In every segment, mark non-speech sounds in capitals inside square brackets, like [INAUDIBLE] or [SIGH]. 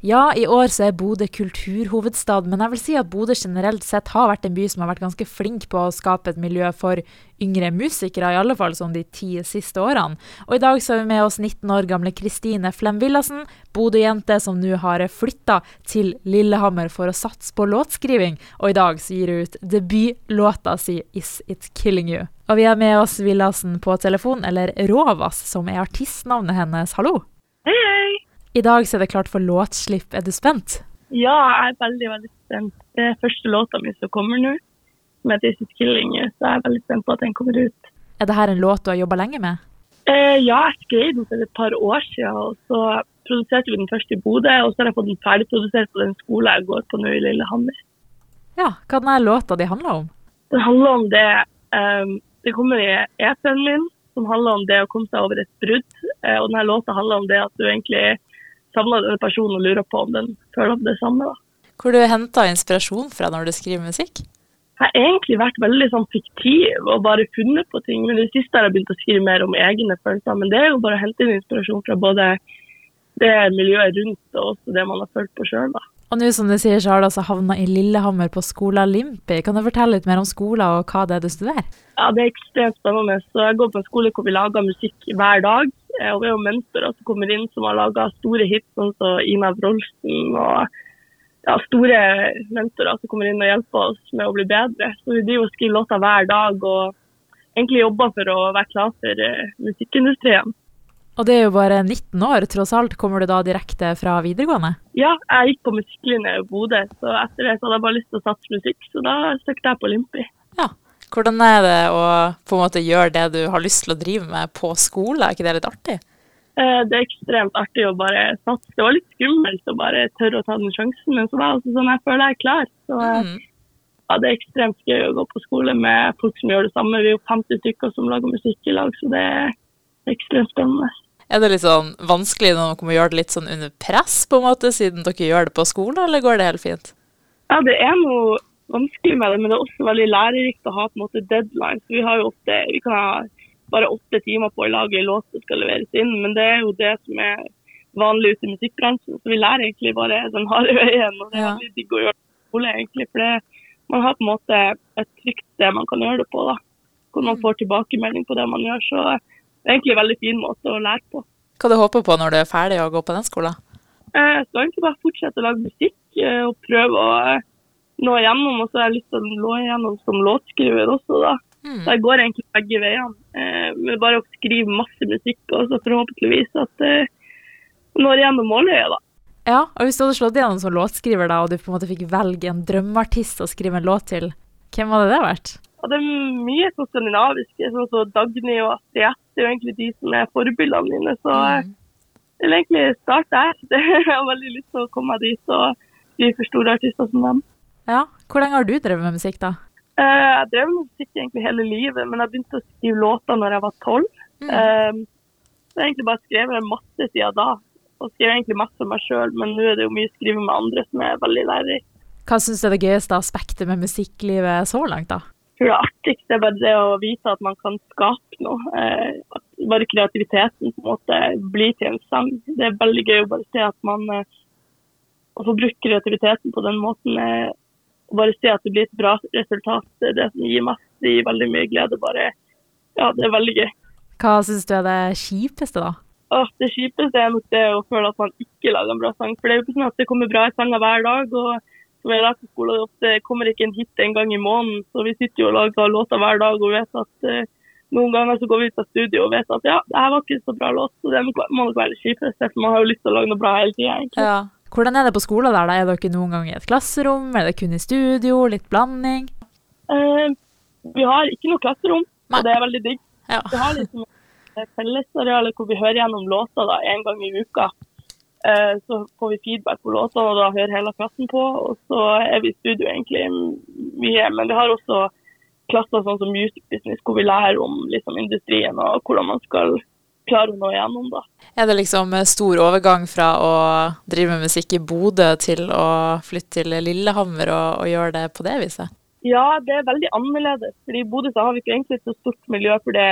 Ja, i år så er Bodø kulturhovedstad, men jeg vil si at Bodø generelt sett har vært en by som har vært ganske flink på å skape et miljø for yngre musikere, i alle fall sånn de ti siste årene. Og i dag så er vi med oss 19 år gamle Kristine Flem Villassen, Bodø-jente som nå har flytta til Lillehammer for å satse på låtskriving, og i dag så gir hun ut debutlåta si 'Is It Killing You'. Og vi har med oss Villassen på telefon, eller Rovas, som er artistnavnet hennes. Hallo! I dag så er det klart for låtslipp. Er du spent? Ja, jeg er veldig, veldig spent. Det er første låta mi som kommer nå, som heter Is Killing You, så jeg er veldig spent på at den kommer ut. Er dette en låt du har jobba lenge med? Eh, ja, jeg skrev den for et par år siden, og så produserte vi den først i Bodø, og så har jeg fått den ferdigprodusert på den skolen jeg går på nå i Lillehammer. Ja, hva denne låta de handler om? Den handler om det um, Det kommer i EP-en min, som handler om det å komme seg over et brudd. Eh, og denne låta handler om det at du egentlig savner denne personen og lurer på om den føler om det samme. da. Hvor du henter inspirasjon fra når du skriver musikk? Jeg har egentlig vært veldig sånn fiktiv og bare funnet på ting. Men i det siste har jeg begynt å skrive mer om egne følelser. Men det er jo bare å hente inn inspirasjon fra både det miljøet rundt og også det man har følt på sjøl. Og nå som du sier, så har du altså havna i Lillehammer på skolen Limpi. Kan du fortelle litt mer om skolen og hva det er du studerer? Ja, Det er ekstremt spennende. Så Jeg går på en skole hvor vi lager musikk hver dag. Eh, og vi har jo mentorer som kommer inn som har laga store hits, sånn som Ina Wroldsen. Og ja, store mentorer som kommer inn og hjelper oss med å bli bedre. Så vi driver og skriver låter hver dag og egentlig jobber for å være klar for uh, musikkindustrien. Og det er jo bare 19 år, tross alt. Kommer du da direkte fra videregående? Ja, jeg gikk på musikklinje i Bodø, så etter det så hadde jeg bare lyst til å satse musikk, så da søkte jeg på Olympi. Ja. Hvordan er det å på en måte gjøre det du har lyst til å drive med på skole, er ikke det litt artig? Eh, det er ekstremt artig å bare satse. Det var litt skummelt å bare tørre å ta den sjansen, men så var det sånn jeg føler jeg er klar. Så eh, mm. ja, det er ekstremt gøy å gå på skole med folk som gjør det samme. Vi er jo 50 stykker som lager musikk i lag, så det er ekstremt spennende. Er det litt sånn vanskelig når man kommer gjøre det litt sånn under press, på en måte, siden dere gjør det på skolen, eller går det helt fint? Ja, det er noe vanskelig med det, men det er også veldig lærerikt å ha på en måte deadline. Så vi ofte, vi kan ha bare åtte timer på å lage en låt som skal leveres inn, men det er jo det som er vanlig ute i musikkbransjen. Så vi lærer egentlig bare den harde veien, og det er veldig digg å gjøre skole, egentlig. For det, man har på en måte et trygt sted man kan gjøre det på, da. Hvor man mm. får tilbakemelding på det man gjør. Så det er egentlig en veldig fin måte å lære på. Hva du håper på når du er ferdig å gå på den skolen? Jeg skal egentlig bare fortsette å lage musikk eh, og prøve å eh, nå igjennom. Og så har jeg lyst til å nå igjennom som låtskriver også, da. Mm. Så jeg går egentlig begge veiene. Eh, men bare å skrive masse musikk, og så forhåpentligvis at eh, når igjennom måløyet, da. Ja, og hvis du hadde slått igjennom som låtskriver, da, og du på en måte fikk velge en drømmeartist å skrive en låt til, hvem hadde det vært? Ja, det er mye sånn skandinaviske, sånn som Dagny og Astrid Det er jo egentlig de som er forbildene mine. Så mm. jeg vil egentlig starte her. [LAUGHS] Jeg har veldig lyst til å komme meg dit og bli for store artister som dem. Ja, Hvor lenge har du drevet med musikk, da? Eh, jeg drev med musikk egentlig hele livet, men jeg begynte å skrive låter når jeg var tolv. Mm. Um, så jeg har egentlig bare skrevet masse siden da. Og skrev egentlig masse for meg sjøl, men nå er det jo mye skrive med andre som er veldig lærerikt. Hva syns du er det gøyeste aspektet med musikklivet så langt, da? tror det artigste er bare det å vite at man kan skape noe. Eh, at bare kreativiteten på en måte blir til en sang. Det er veldig gøy å bare se at man Å få brukt kreativiteten på den måten. Eh, og bare se at det blir et bra resultat. Det er det som gir mest. Det gir veldig mye glede. Bare, ja, det er veldig gøy. Hva syns du er det kjipeste, da? Åh, det kjipeste er nok det å føle at man ikke lager en bra sang. For det er jo ikke sånn at det kommer bra sanger hver dag. og som jeg på skole, Det kommer ikke en hit en gang i måneden. Så vi sitter jo og lager låter hver dag og vet at uh, noen ganger så går vi ut av studio og vet at ja, det her var ikke så bra låt. Så det må nok være det kjipeste. for man har jo lyst til å lage noe bra hele tida, Ja. Hvordan er det på skolen der? Er dere noen gang i et klasserom? Er det kun i studio? Litt blanding? Eh, vi har ikke noe klasserom, og det er veldig digg. Ja. Vi har liksom fellesarealer hvor vi hører gjennom låter da, en gang i uka. Eh, så får vi feedback på låtene, og da hører hele klassen på. Og så er vi i studio egentlig mye. Men vi har også klasser sånn som Music Business, hvor vi lærer om liksom, industrien og hvordan man skal klare å nå igjennom. da. Er det liksom stor overgang fra å drive med musikk i Bodø til å flytte til Lillehammer og, og gjøre det på det viset? Ja, det er veldig annerledes. Fordi I Bodø så har vi ikke egentlig så stort miljø for det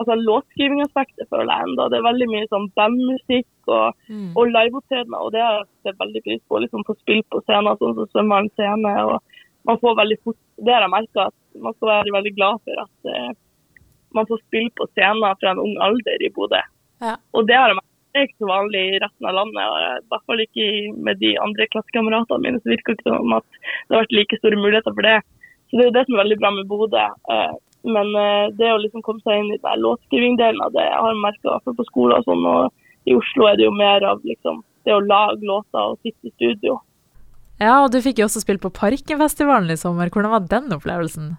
altså låtskrivingaspektet, føler jeg enda. Det er veldig mye sånn bandmusikk og, mm. og liveopptredener, og det er, sett veldig pris på. Liksom få spill på scener, sånn som Svømmeren scene. og man får veldig fort, Det har jeg merka at man skal være veldig glad for at eh, man får spille på scener fra en ung alder i Bodø. Ja. Og det har jeg det er ikke så vanlig i resten av landet, og i hvert fall ikke med de andre klassekameratene mine. så virker det ikke som at det har vært like store muligheter for det. Så Det er jo det som er veldig bra med Bodø. Eh, men eh, det å liksom komme seg inn i låtskrivingdelen av det jeg har merka på skolen og sånn, og i Oslo er det jo mer av liksom, det å lage låter og sitte i studio. Ja, og du fikk jo også spille på Parkenfestivalen i sommer. Hvordan var den opplevelsen?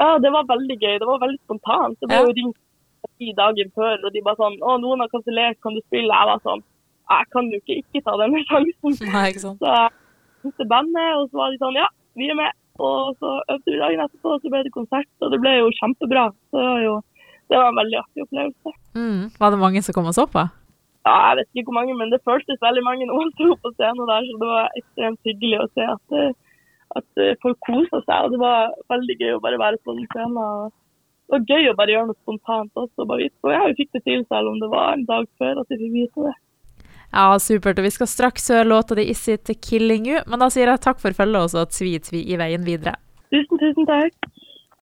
Ja, det var veldig gøy. Det var veldig spontant. Det ble ja. jo ringt ti dager før, og de bare sånn 'Å, noen har kansellert, kan du spille?' Jeg var sånn Jeg kan jo ikke ikke ta denne sjansen. [LAUGHS] Nei, ikke sant. Så jeg ringte bandet, og så var de sånn 'Ja, vi er med'. Og så øvde vi dagen etterpå, og så ble det konsert, og det ble jo kjempebra. Så det var jo det var en veldig artig opplevelse. Mm. Var det mange som kom og så på? Ja, jeg vet ikke hvor mange, men det føltes veldig mange når man sto på scenen der, så det var ekstremt hyggelig å se at, at folk kosa seg. Og det var veldig gøy å bare være på den scenen det var gøy å bare gjøre noe spontant også. bare vite. Og jeg fikk det til selv om det var en dag før at jeg fikk vite det. Ja, supert. Og vi skal straks høre låta di 'Is It Killing You', men da sier jeg takk for følget og at tvi tvi i veien videre. Tusen, tusen takk.